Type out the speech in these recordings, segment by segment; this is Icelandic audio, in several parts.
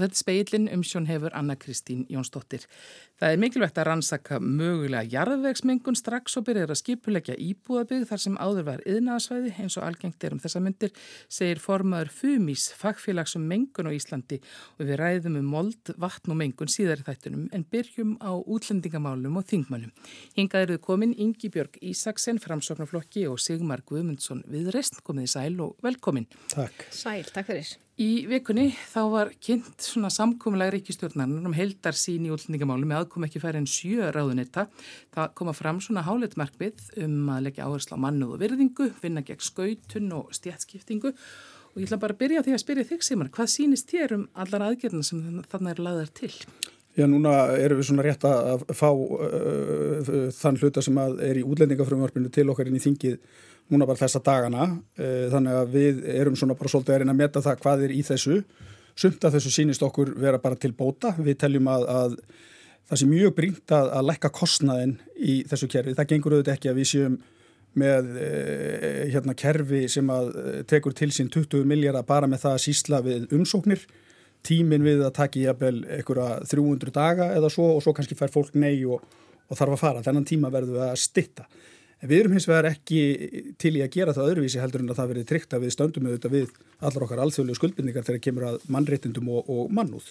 og þetta speilin um sjón hefur Anna Kristín Jónsdóttir. Það er mikilvægt að rannsaka mögulega jarðvegsmengun strax og byrjar að skipulegja íbúðabygg þar sem áður var yðnaðasvæði eins og algengt er um þessa myndir, segir formaður FUMIS, fagfélags um mengun á Íslandi og við ræðum um mold, vatn og mengun síðar í þættunum en byrjum á útlendingamálum og þingmálum. Hingað eruð komin Ingi Björg Ísaksen, framsóknarflokki og Sigmar Guðmundsson viðrest, komið í sæl og velkomin. Takk. Sæl, takk fyrir. Í vikunni þá var kynnt svona samkómulega ríkistjórnarnar um heldar sín í útlendingamálu með aðkom ekki færi en sjö ráðunetta. Það koma fram svona háletmarkbið um að leggja áherslu á mannuð og virðingu, vinna gegn skautun og stjætskiptingu og ég ætla bara að byrja því að spyrja þig Simar, hvað sínist þér um allar aðgerðina sem þarna eru laðar til? Já, núna erum við svona rétt að fá uh, þann hluta sem er í útlendingafröðumvarpinu til okkar inn í þingið núna bara þessa dagana eh, þannig að við erum svona bara svolítið að reyna að meta það hvað er í þessu. Sumt af þessu sínist okkur vera bara til bóta. Við teljum að, að það sé mjög brínt að, að lekka kostnaðin í þessu kerfi, það gengur auðvitað ekki að við séum með eh, hérna kerfi sem að eh, tekur til sín 20 miljardar bara með það að sísla við umsóknir. Tímin við að taki jafnvel einhverja 300 daga eða svo og svo kannski fær fólk nei og, og þarf að fara. Þennan tíma verður við að stitta En við erum hins vegar ekki til í að gera það öðruvísi heldur en að það verið tryggt að við stöndum auðvitað við allar okkar alþjóðlegu skuldbindningar þegar kemur að mannréttindum og, og mannúð.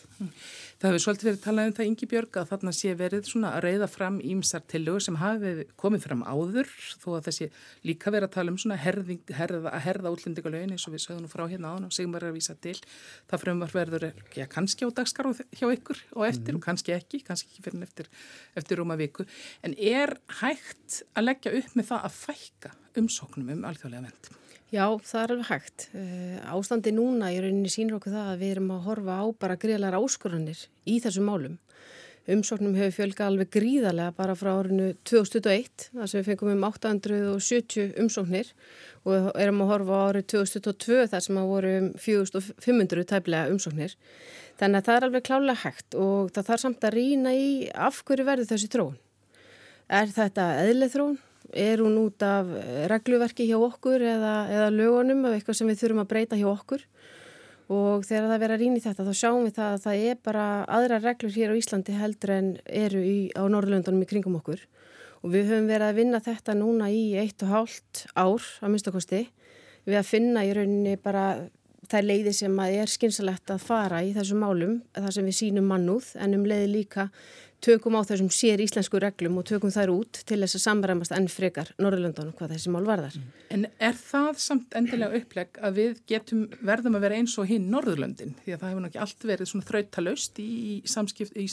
Það hefur svolítið verið talað um það Ingi Björg að þarna sé verið svona að reyða fram ímsar tillögur sem hafi komið fram áður þó að þessi líka verið að tala um svona herðing, herða, að herða útlendingalögin eins og við sögum frá hérna án og segjum bara að vísa til. Það frumvar verður ja, kannski á dagskar hjá ykkur og eftir mm. og kannski ekki, kannski ekki fyrir eftir, eftir rúma viku. En er hægt að leggja upp með það að fækka umsóknum um alþjóðlega vend? Já, það er alveg hægt. Eh, ástandi núna í rauninni sínur okkur það að við erum að horfa á bara gríðalega áskoranir í þessum málum. Umsóknum hefur fjölga alveg gríðarlega bara frá árinu 2021, þar sem við fengum um 870 umsóknir og erum að horfa á árið 2022 þar sem að voru um 4500 tæplega umsóknir. Þannig að það er alveg klálega hægt og það þarf samt að rýna í af hverju verður þessi þróun. Er þetta eðlið þróun? Er hún út af regluverki hjá okkur eða, eða lögunum eða eitthvað sem við þurfum að breyta hjá okkur? Og þegar það verður að rýna í þetta þá sjáum við það að það er bara aðra reglur hér á Íslandi heldur en eru í, á Norrlöndunum í kringum okkur. Og við höfum verið að vinna þetta núna í eitt og hálft ár að minnstakosti við að finna í rauninni bara þær leiði sem er skynsalegt að fara í þessum málum þar sem við sínum mannúð en um leiði líka tökum á þessum sér íslensku reglum og tökum þær út til þess að samræmast enn frekar Norðurlöndunum hvað þessi mál varðar. En er það samt endilega uppleg að við getum verðum að vera eins og hinn Norðurlöndin því að það hefur náttúrulega allt verið svona þrautalöst í samskipt, í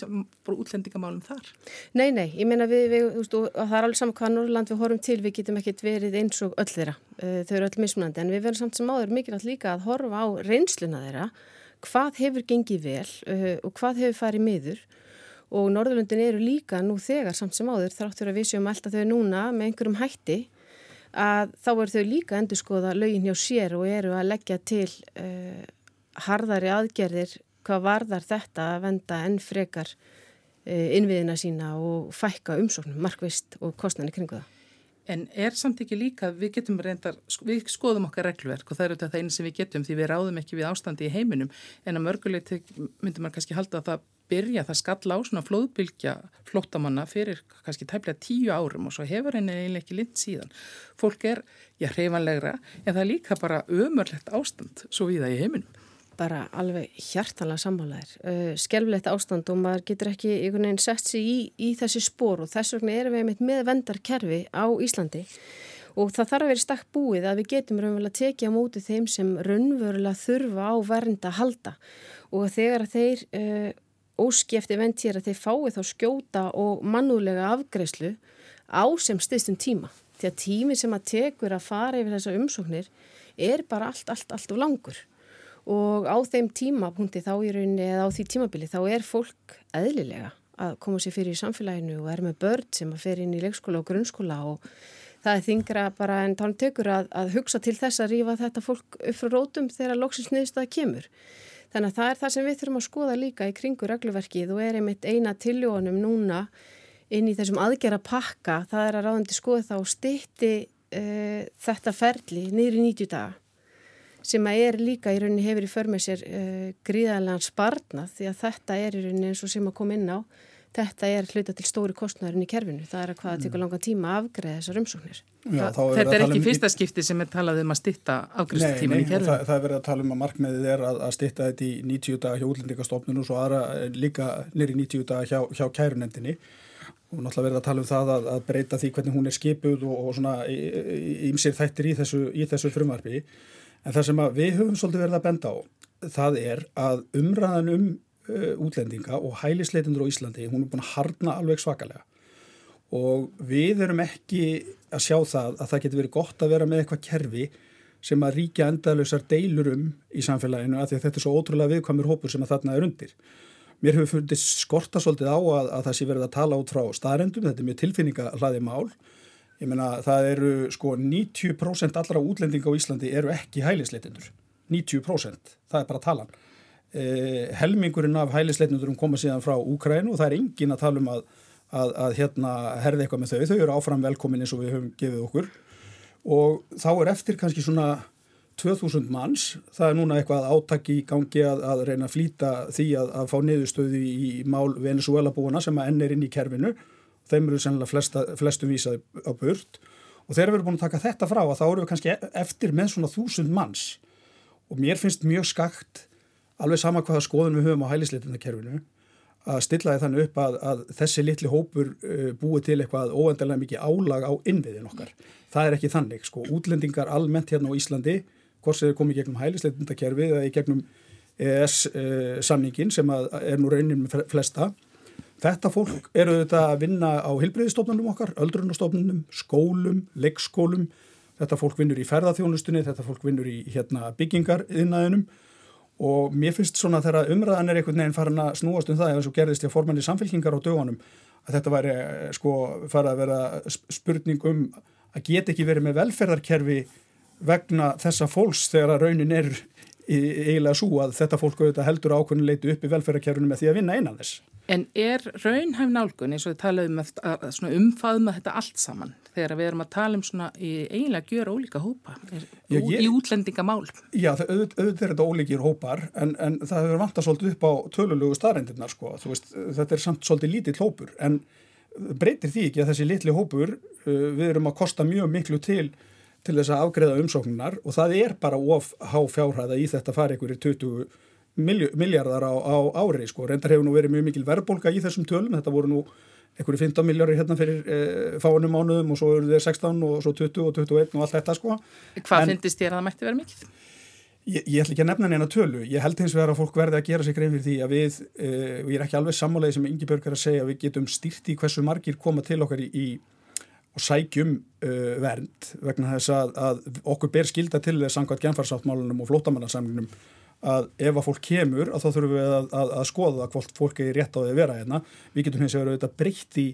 útlendingamálum þar? Nei, nei, ég meina við, við veist, það er alveg saman hvað Norðurland við horfum til, við getum ekkit verið eins og öll þeirra, eh, þau eru öll mismunandi en við verðum samt sem áður mikilvægt líka að horfa á reynsluna þeirra, hvað hefur gengið vel uh, og hvað hefur farið miður og Norðurlundin eru líka nú þegar samt sem áður þráttur að við séum alltaf þau núna með einhverjum hætti að þá eru þau líka endur skoða lögin hjá sér og eru að leggja til uh, harðari aðgerðir hvað varðar þetta að venda enn frekar uh, innviðina sína og fækka umsóknum, markvist og kostnæni kringu það. En er samt ekki líka, við getum reyndar, við skoðum okkar reglverk og það eru þetta einu sem við getum því við ráðum ekki við ástandi í heiminum en að mörgulegt myndum maður kannski halda að það byrja, það skall á svona flóðbylgja flóttamanna fyrir kannski tæmlega tíu árum og svo hefur henni eiginlega ekki lind síðan. Fólk er, já, hreifanlegra, en það er líka bara ömurlegt ástand svo við það í heiminum. Bara alveg hjartanlega sammálaðir. Uh, Skelvlegt ástand og maður getur ekki einhvern veginn sett sig í, í þessi spór og þess vegna erum við með vendarkerfi á Íslandi og það þarf að vera stakk búið að við getum raunverulega tekið á móti þeim sem raunverulega þurfa á vernda að halda og þegar þeir uh, hér að þeir fái þá skjóta og mannúlega afgreyslu á sem styrstum tíma. Því að tími sem að tekur að fara yfir þessa umsóknir er bara allt, allt, allt og langur. Og á þeim tímapunkti þá í rauninni eða á því tímabili þá er fólk eðlilega að koma sér fyrir í samfélaginu og er með börn sem að fer inn í leikskóla og grunnskóla og það er þingra bara en tánum tekur að, að hugsa til þess að rífa þetta fólk upp frá rótum þegar loksins niðurstaða kemur. Þannig að það er það sem við þurfum að skoða líka í kringu regluverkið og er einmitt eina tiljónum núna inn í þessum aðgera pakka, það er að ráðandi skoða þá stitti uh, þetta ferli niður í 90 daga sem að er líka í rauninni hefur í förmið sér uh, gríðarlegan sparnað því að þetta er í rauninni eins og sem að koma inn á þetta er hluta til stóri kostnæðurinn í kerfinu. Það er að hvaða tekur langan tíma að afgreða þessar umsóknir. Já, Þetta er ekki um fyrsta skipti sem er talað um að stitta afgreðstíman í kerfinu. það, það er verið að tala um að markmiðið er að, að stitta þetta í 90 daga hjá útlendingastofnun og svo aðra eh, líka nýri 90 daga hjá, hjá kærunendinni og náttúrulega verið að tala um það að, að breyta því hvernig hún er skipuð og, og svona ímsir þættir í þessu, í þessu frumarfi en það sem við höfum svolítið verið að benda á það er að umræðan um útlendinga og hælisleitundur á Íslandi, hún er búin að harna alveg svakalega og við erum ekki að sjá það að það getur verið gott að vera með eitthvað kerfi sem að ríkja endalösar deilur um í samfélaginu að, að þetta er svo ótrúlega viðkvæmur hópur sem að þarna er undir. Mér hefur fundist skorta svolítið á að, að það sé verið að tala út frá staðrendum, þetta er mjög tilfinningahlaði mál. Ég menna það eru sko 90% allra útlendinga á Íslandi eru ekki hælisleitundur, 90% það er bara talan eh, helmingurinn af hælisleitnundurum koma síðan frá Úkrænu og það er engin að tala um að, að, að hérna herði eitthvað með þau, þau eru áfram velkomin eins og við höfum gefið okkur. Og þá er eftir kannski svona 2000 manns, það er núna eitthvað áttak í gangi að, að reyna að flýta því að, að fá niðurstöðu í mál Venezuela búana sem að enn er inn í kerfinu, þeim eru sennilega flesta, flestum vísað á burt. Og þegar við erum búin að taka þetta frá að þá eru við kannski e-, eftir með svona þúsund manns. Og mér finnst mjög skakt alveg sama hvaða skoðun við höfum á hælisleitundakerfinu að stilla því þannig upp að, að þessi litli hópur uh, búið til eitthvað óendalega mikið álag á innviðin okkar. Það er ekki þannig, sko. Útlendingar almennt hérna á Íslandi, hvort sem þeir komið gegnum hælisleitundakerfi eða gegnum ES-samningin uh, sem er nú raunin með flesta. Þetta fólk eru þetta að vinna á hilbreyðistofnunum okkar, öldrunastofnunum, skólum, leikskólum. Þetta fólk vinnur í ferðarþjónustunni, þetta fólk vinnur í hérna, byggingar innaðinum og mér finnst svona þegar umræðan er einhvern veginn farin að snúast um það eins og gerðist ég að formanni samfélkingar á dögunum að þetta væri eh, sko fara að vera spurning um að geta ekki verið með velferðarkerfi vegna þessa fólks þegar að raunin er eiginlega svo að þetta fólk auðvitað heldur ákveðin leitu upp í velferðarkerfinu með því að vinna einan þess. En er raunhæf nálgun eins og við talaðum um að umfaðum að þetta allt saman þegar við erum að tala um svona í eiginlega gjör ólíka hópa er, já, ég, í útlendingamál? Já, auðvitað er þetta ólíkir hópar en, en það hefur vantast svolítið upp á tölulegu staðrændirna sko. Veist, þetta er samt svolítið lítill hópur en breytir því ekki að þessi litli hópur uh, við erum að kosta mjög miklu til til þess að afgreða umsóknunar og það er bara of há fjárhæða í þetta fari ykkur í 20 miljardar á, á ári sko. Reyndar hefur nú verið mjög mikil verðbólka í þessum tölum, þetta voru nú einhverju 15 miljóri hérna fyrir e, fáanum mánuðum og svo eru þeir 16 og svo 20 og 21 og allt þetta sko. Hvað finnst þér að það mætti vera mikil? Ég, ég ætla ekki að nefna neina tölu, ég held hins vegar að fólk verði að gera sig grein fyrir því að við, e, og ég er ekki alveg sammálaði sem Ingi Björg er að segja, við getum stýrt í hversu margir koma til okkar í, í og sækjum uh, vernd vegna þess að, að okkur ber skilda til þess samkvæmt genfarsáttmálunum og flótamannarsamlunum að ef að fólk kemur að þá þurfum við að, að, að skoða hvort fólk er rétt á því að vera hérna. Við getum hins vegar auðvitað breytti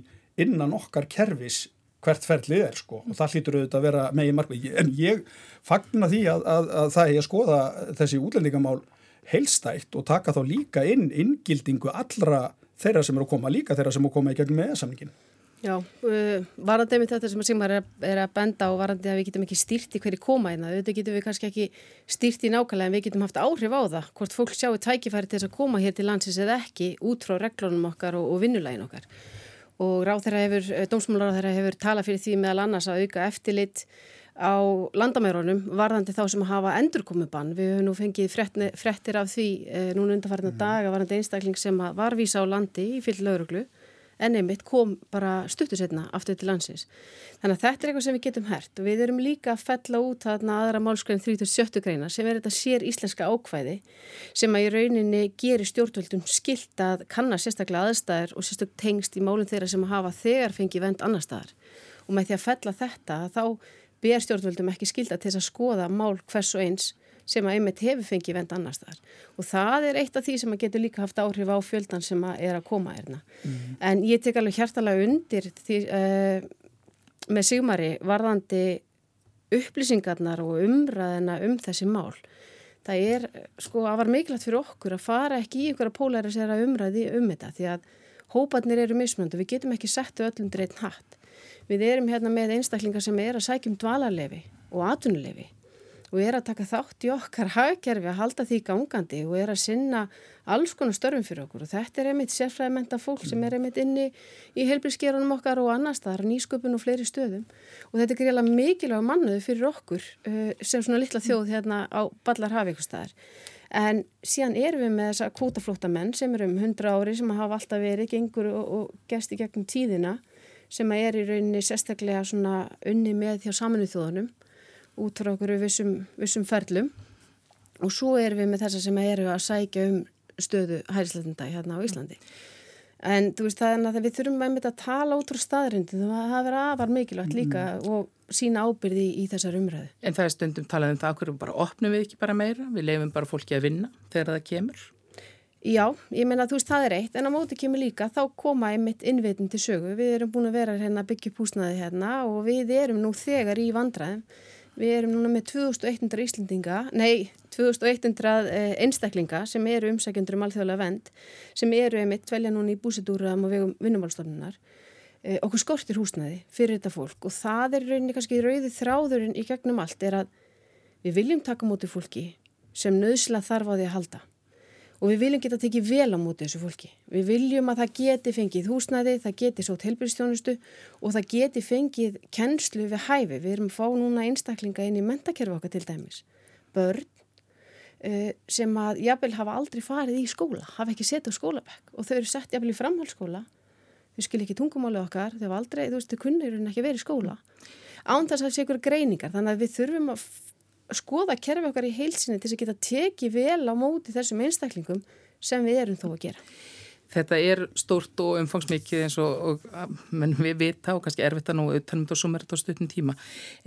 innan okkar kervis hvert ferlið er sko og það hlýtur auðvitað að vera megin markvið. En ég fagnar því að, að það er að skoða þessi útlendingamál heilstætt og taka þá líka inn inngildingu allra þeirra sem eru að koma, líka þeirra sem eru að koma í gegnum með samninginu. Já, uh, varandi með þetta sem að Sigmar er, er að benda og varandi að við getum ekki stýrt í hverju koma einna, auðvitað getum við kannski ekki stýrt í nákvæmlega en við getum haft áhrif á það hvort fólk sjáu tækifæri til þess að koma hér til landsins eða ekki út frá reglunum okkar og, og vinnulægin okkar. Og ráþæra hefur, eh, dómsmálar þeirra hefur talað fyrir því meðal annars að auka eftirlit á landamærunum varðandi þá sem hafa endurkomubann. Við höfum nú fengið frettir af því e, núna undarfarna mm. daga varðandi einstakling sem var vísa á landi í fyll lauruglu en einmitt kom bara stuttu setna aftur til landsins. Þannig að þetta er eitthvað sem við getum hert við erum líka að fella út þarna aðra málskræðin 37 greina sem er þetta sér íslenska ákvæði sem að í rauninni gerir stjórnvöldum skilt að kanna sérstaklega aðstæðir og sérstaklega tengst í málinn þeirra sem hafa þegar fengið vend annar staðar og með því að fella þetta þá ber stjórnvöldum ekki skilda til að skoða mál hvers og eins sem að einmitt hefur fengið vend annars þar og það er eitt af því sem að getur líka haft áhrif á fjöldan sem að er að koma erna mm. en ég tek alveg hjartalega undir því uh, með Sigmari varðandi upplýsingarnar og umræðina um þessi mál. Það er sko að var mikilvægt fyrir okkur að fara ekki í einhverja polarisera umræði um þetta því að hópatnir eru mismunandi, við getum ekki settu öllum dreitt hatt. Við erum hérna með einstaklingar sem er að sækjum dvalarlefi og atunulefi og er að taka þátt í okkar hagkerfi að halda því gangandi og er að sinna alls konar störfum fyrir okkur. Og þetta er einmitt sérfræðimenta fólk sem er einmitt inni í heilbrískerunum okkar og annars þar, nýsköpun og fleiri stöðum. Og þetta er greiðilega mikilvæg mannuði fyrir okkur uh, sem svona litla þjóð hérna á Ballarhafi ykkur staðar. En síðan erum við með þessa kvótaflótamenn sem eru um 100 ári sem hafa alltaf verið gengur og, og gesti gegnum tíðina sem er í rauninni sérstaklega unni með hjá saminuð þjóðunum út frá okkur vissum, vissum ferlum og svo erum við með þessa sem eru að sækja um stöðu hærisleitenda hérna á Íslandi. En þú veist það er að við þurfum að, að tala út frá staðrindi það verður afar mikilvægt líka mm. og sína ábyrði í, í þessar umræðu. En það er stundum talað um það okkur bara opnum við ekki bara meira, við lefum bara fólki að vinna þegar það kemur. Já, ég meina að þú veist það er eitt en á móti kemur líka þá koma einmitt innvitin til sögu. Við erum búin að vera hérna byggja púsnaði hérna og við erum nú þegar í vandraðum Við erum núna með 2100 Íslendinga, nei 2100 eh, einstaklinga sem eru umsækjendur um alþjóðlega vend sem eru einmitt velja núna í búsitúraðum og vegum vinnumálstofnunar. Eh, okkur skortir húsnaði fyrir þetta fólk og það er rauninni kannski rauði þráðurinn í gegnum allt er að við viljum taka mútið fólki sem nöðsla þarf á því að halda og við viljum geta tekið vel á móti þessu fólki. Við viljum að það geti fengið húsnæði, það geti sót helbyrstjónustu og það geti fengið kennslu við hæfi. Við erum að fá núna einstaklinga inn í mentakerfi okkar til dæmis. Börn uh, sem að jafnvel hafa aldrei farið í skóla, hafa ekki setið á skólabekk og þau eru sett jafnvel í framhaldsskóla. Þau skil ekki tungumálið okkar, þau hafa aldrei, þú veist, þau kunnir ekki verið í skóla. Án þess að það sé ykkur greiningar, þannig að við þurfum að skoða kerfi okkar í heilsinni til þess að geta tekið vel á móti þessum einstaklingum sem við erum þó að gera. Þetta er stórt og umfangsmikið eins og, og við vita og kannski erfitt að nú auðvitaðnum þetta og summa þetta á stutnum tíma.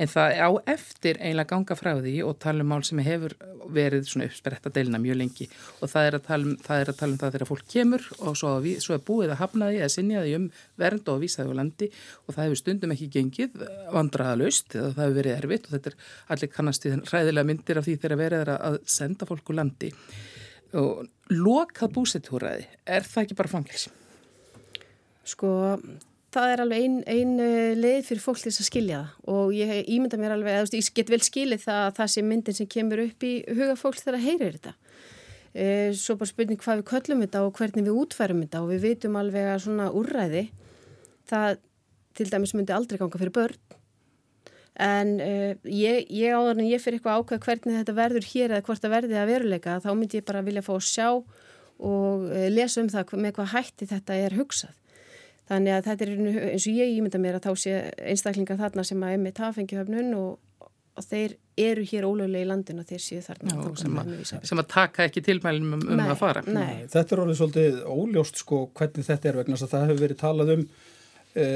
En það á eftir eiginlega ganga frá því og tala um mál sem hefur verið svona uppspretta deilina mjög lengi. Og það er að tala um það, um það þegar fólk kemur og svo, við, svo er búið að hafna því að sinja því um vernd og vísaði á landi. Og það hefur stundum ekki gengið vandraðalust eða það hefur verið erfitt og þetta er allir kannast í þenn ræðilega myndir af því þegar verið að senda fólk úr landi og lokað búsetúræði, er það ekki bara fangils? Sko, það er alveg einn ein eh, leið fyrir fólk til þess að skilja það og ég ímynda mér alveg, eða ég get vel skilið það að það sé myndin sem kemur upp í huga fólk þegar það heyrir þetta. E, svo bara spurning hvað við köllum þetta og hvernig við útfærum þetta og við vitum alveg að svona úrræði, það til dæmis myndi aldrei ganga fyrir börn en uh, ég, ég áður en ég fyrir eitthvað ákveð hvernig þetta verður hér eða hvort það verði að veruleika þá myndi ég bara vilja fá að sjá og uh, lesa um það með hvað hætti þetta er hugsað. Þannig að þetta er eins og ég ímynda mér að þá sé einstaklingar þarna sem að emmi tafengi höfnun og, og þeir eru hér ólögulega í landinu og þeir séu þarna. Já, sem, að, sem að taka ekki tilmælum um, um nei, að fara. nei. Þetta er alveg svolítið óljóst sko hvernig þetta er vegna það hefur verið talað um e,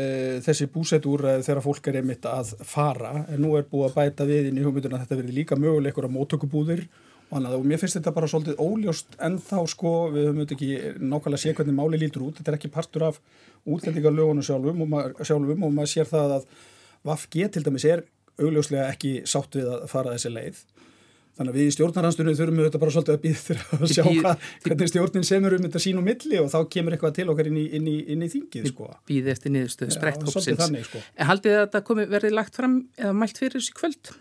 þessi búsetúr þegar fólk er einmitt að fara. En nú er búið að bæta við inn í hugmynduna að þetta verði líka möguleikur á móttökubúðir og annað. Og mér finnst þetta bara svolítið óljóst en þá sko. Við höfum auðvitað ekki nákvæmlega sé hvernig máli lítur út, þetta er ekki partur af útlendingarlögunum sjálfum og, mað, sjálfum og maður sér það að VAFG til dæmis er augljóslega ekki sátt við að fara þessi leið Þannig að við í stjórnarhanstunum þurfum við þetta bara svolítið að býða fyrir að sjá hvað, hvernig stjórnin semur um þetta sín og milli og þá kemur eitthvað til okkar inn í, inn í, inn í þingið. Sko. Býðið eftir niðurstöðu sprett hópsins. Sko. En haldið það að þetta komi verið lagt fram eða mælt fyrir þessi kvöld?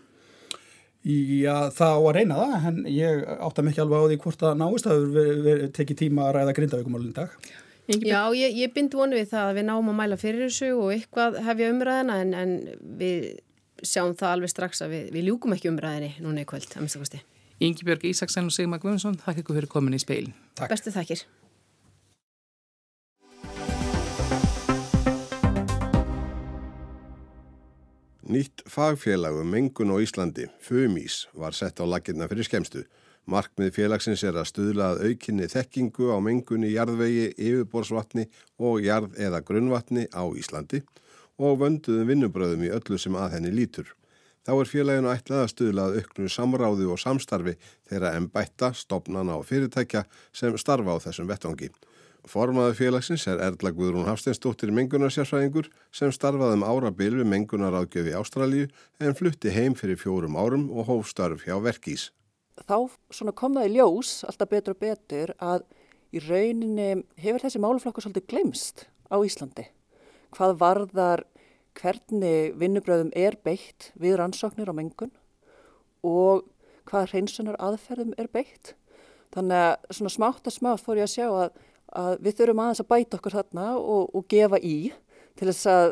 Já, það á að reyna það, en ég átta mikið alveg á því hvort það náist að við tekið tíma að ræða grindavíkumálun dag. Já, ég, ég bind vonu við það að við náum að mæla fyrir þessu og eitthvað hefja umræðina en, en við sjáum það alveg strax að við, við ljúkum ekki umræðinni núna í kvöld, að minnstakosti. Ingi Björg Ísaksen og Sigmar Guðmundsson, þakk ykkur fyrir komin í speilin. Takk. Bestu þakkir. Nýtt fagfélag um mengun á Íslandi, FUMIS, var sett á laginna fyrir skemstu. Markmið félagsins er að stuðla að aukinni þekkingu á mengunni jarðvegi, yfirborsvatni og jarð- eða grunnvatni á Íslandi og vönduðum vinnubröðum í öllu sem að henni lítur. Þá er félaginu ætlað að stuðla að auknu samráði og samstarfi þeirra en bætta, stopnana og fyrirtækja sem starfa á þessum vettvangi. Formaði félagsins er Erla Guðrún Hafsteinsdóttir mengunarsjárfræðingur sem starfaði um árabil við mengunaráðgjöf í Ástralju en flutti heim fyrir fjórum árum og hófstarf hjá Verkís. Þá kom það í ljós alltaf betur og betur að í rauninni hefur þessi máluflokkur svolítið glemst á Íslandi hvað varðar hvernig vinnubröðum er beitt við rannsóknir á mengun og hvað hreinsunar aðferðum er beitt. Þannig að svona smátt að smátt fór ég að sjá að, að við þurfum aðeins að bæta okkur þarna og, og gefa í til þess að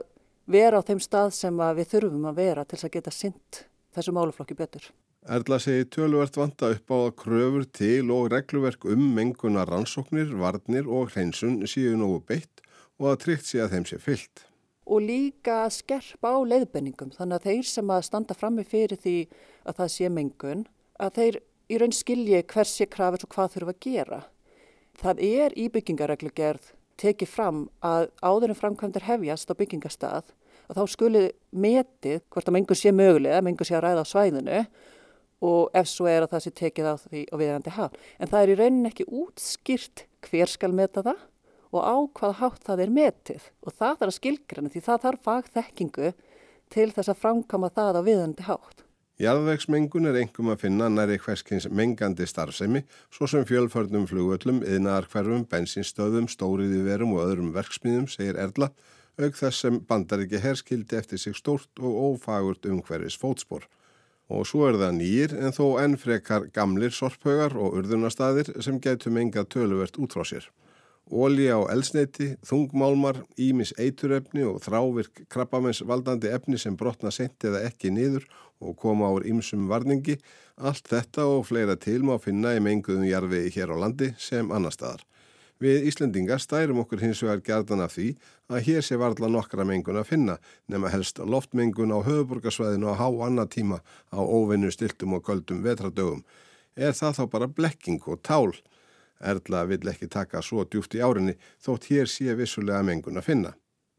vera á þeim stað sem við þurfum að vera til þess að geta synd þessu máluflokki betur. Erla segi töluvert vanta upp á að kröfur til og regluverk um menguna rannsóknir, varnir og hreinsun séu nógu beitt og að tryggt sé að þeim sé fyllt. Og líka að skerpa á leiðbenningum þannig að þeir sem að standa frammi fyrir því að það sé mengun, að þeir í raun skilji hvers sé krafis og hvað þurfa að gera. Það er í byggingareglugerð tekið fram að áður en framkvæmdur hefjast á byggingastað og þá skuli metið hvort að mengur sé mögulega, mengur sé að ræða á svæðinu og ef svo er að það sé tekið á því og viðandi haf. En það er í raunin ekki útskýrt hver skal meta það og á hvað hátt það er metið og það þarf að skilgrana því það þarf fagþekkingu til þess að framkama það á viðandi hátt. Jarðvegsmengun er engum að finna næri hverskins mengandi starfsemi, svo sem fjölförnum flugöllum, yðnaðarkverfum, bensinstöðum, stóriðiverum og öðrum verksmiðum, segir Erla, auk þess sem bandar ekki herskildi eftir sig stórt og ófagurt umhverfis fótspor. Og svo er það nýjir en þó enn frekar gamlir sorphaugar og urðunastæðir sem getur mengað töluvert út frá sér. Ólí á elsneiti, þungmálmar, ímis eiturefni og þrávirk krabbamens valdandi efni sem brotna sent eða ekki niður og koma ár ymsum varningi, allt þetta og fleira til má finna í menguðum jarfiði hér á landi sem annar staðar. Við Íslendingar stærum okkur hins vegar gerðan af því að hér sé varðla nokkra mengun að finna nema helst loftmengun á höfuborgarsvæðinu á há annað tíma á óvinnu stiltum og göldum vetradögum. Er það þá bara blekking og tál? Erla vill ekki taka svo djúft í árinni þótt hér sé vissulega mengun að finna.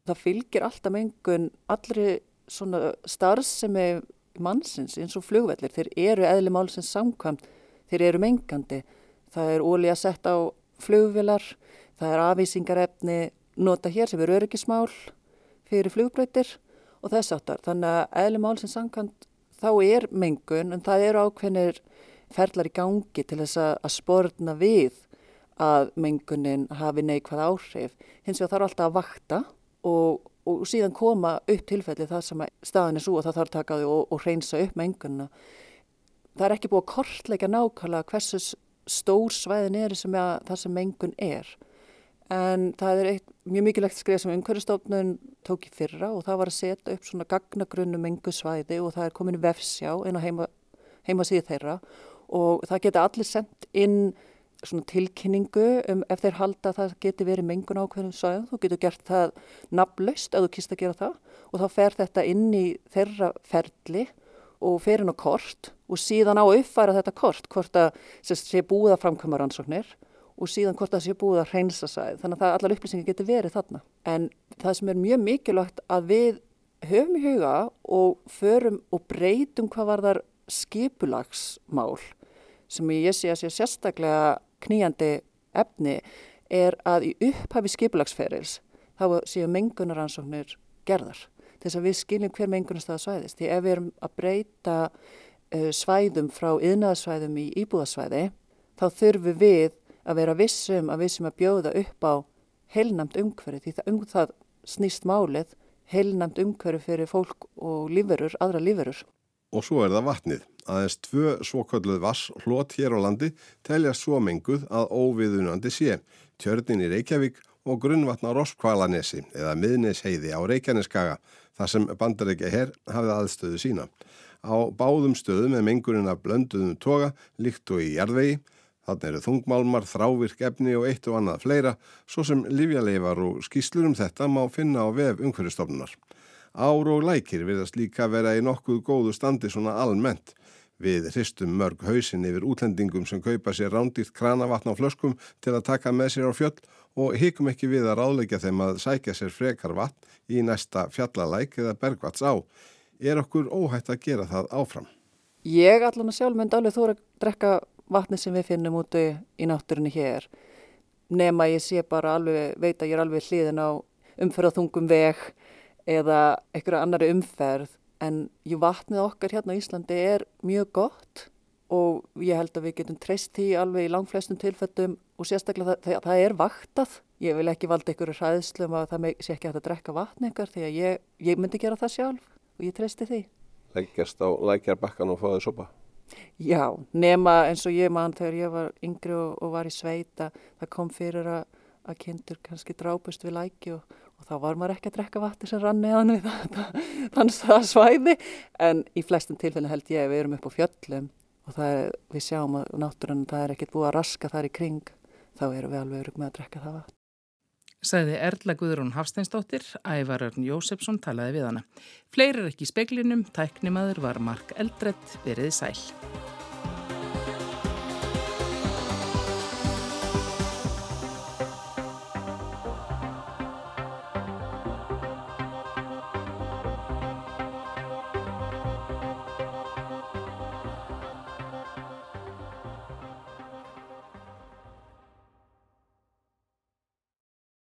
Það fylgir alltaf mengun allri svona starfsemi mannsins eins og flugvellir. Þeir eru eðli málsins samkvæmt, þeir eru mengandi. Það er ólí að setja á flugvilar, það er afvísingarefni nota hér sem eru öryggismál fyrir flugbröytir og þess áttar. Þannig að eðli málsins samkvæmt þá er mengun en það eru ákveðnir ferlar í gangi til þess að spórna við að mengunin hafi neikvæð áhrif. Hins vegar þarf alltaf að vakta og, og síðan koma upp tilfelli það sem staðin er svo og það þarf takaði og, og reynsa upp mengunina. Það er ekki búið að kortleika nákvæmlega hversu stór svæðin er sem að, það sem mengun er. En það er eitt mjög mikilvægt skrið sem umhverfstofnun tók í fyrra og það var að setja upp svona gagnagrunnu mengusvæði og það er komin vefsjá inn á heima, heima síð þeirra og það geta allir sendt inn tilkynningu um ef þeir halda að það geti verið mengun ákveðnum svæðum, þú getur gert það nafnlaust ef þú kýrst að gera það og þá fer þetta inn í þeirra ferli og fer inn á kort og síðan á að uppfæra þetta kort, hvort að sé búið að framkvæma rannsóknir og síðan hvort að sé búið að reynsa sæð, þannig að allar upplýsingar getur verið þarna. En það sem er mjög mikilvægt að við höfum í huga og förum og breytum hvað var þar skipulagsmál sem ég sé að sé sérstaklega kníjandi efni er að í upphafi skipulagsferils þá séu mengunaransóknir gerðar þess að við skiljum hver mengunarstaða svæðist því ef við erum að breyta uh, svæðum frá yðnaðsvæðum í íbúðasvæði þá þurfum við að vera vissum að vissum að bjóða upp á heilnamt umhverfi því það, um, það snýst málið heilnamt umhverfi fyrir fólk og lífverur, aðra lífverur. Og svo er það vatnið. Aðeins tvö svokölluð vass hlot hér á landi telja svo menguð að óviðunandi sé. Tjörnin í Reykjavík og grunnvatna Roskvalanesi eða miðnesheiði á Reykjaneskaga þar sem bandarækja herr hafið aðstöðu sína. Á báðum stöðum er mengurinn af blönduðum toga líkt og í jarðvegi. Þannig eru þungmálmar, þrávirk efni og eitt og annað fleira, svo sem livjaleifar og skýslur um þetta má finna á vef umhverjastofnunar. Ár og lækir virðast líka vera í nokkuð góðu standi svona almennt. Við hristum mörg hausin yfir útlendingum sem kaupa sér rándýrt kranavatn á flöskum til að taka með sér á fjöll og hikum ekki við að ráðleika þeim að sækja sér frekar vatn í næsta fjallalæk eða bergvats á. Er okkur óhætt að gera það áfram? Ég allan að sjálf myndi alveg þóra að drekka vatni sem við finnum úti í náttúrunni hér. Nefn að ég sé bara alveg, veit að ég er alveg hliðin á umferðathungum veg eða einhverja annari umferð en jú vatnið okkar hérna á Íslandi er mjög gott og ég held að við getum treyst því alveg í langflestum tilfellum og sérstaklega það, það, það er vaktað. Ég vil ekki valda einhverju hræðslum að það sé ekki hægt að drekka vatn einhver því að ég, ég myndi gera það sjálf og ég treysti því. Lækjast á lækjarbakkan og fáðu sopa? Já, nema eins og ég mann þegar ég var yngri og, og var í sveita, það kom fyrir að, að kindur kannski drápust við læki og, og þá var maður ekki að drekka vatni sem rann neðan við þannig það svæði en í flestum tilfellin held ég að við erum upp á fjöllum og er, við sjáum að náttúrann það er ekkert búið að raska þar í kring þá erum við alveg örug með að drekka það vatn. Sæði Erla Guðrún Hafsteinsdóttir, Ævarörn Jósefsson talaði við hana. Fleiri er ekki í speklinum, tæknimaður var Mark Eldredd, verið sæl.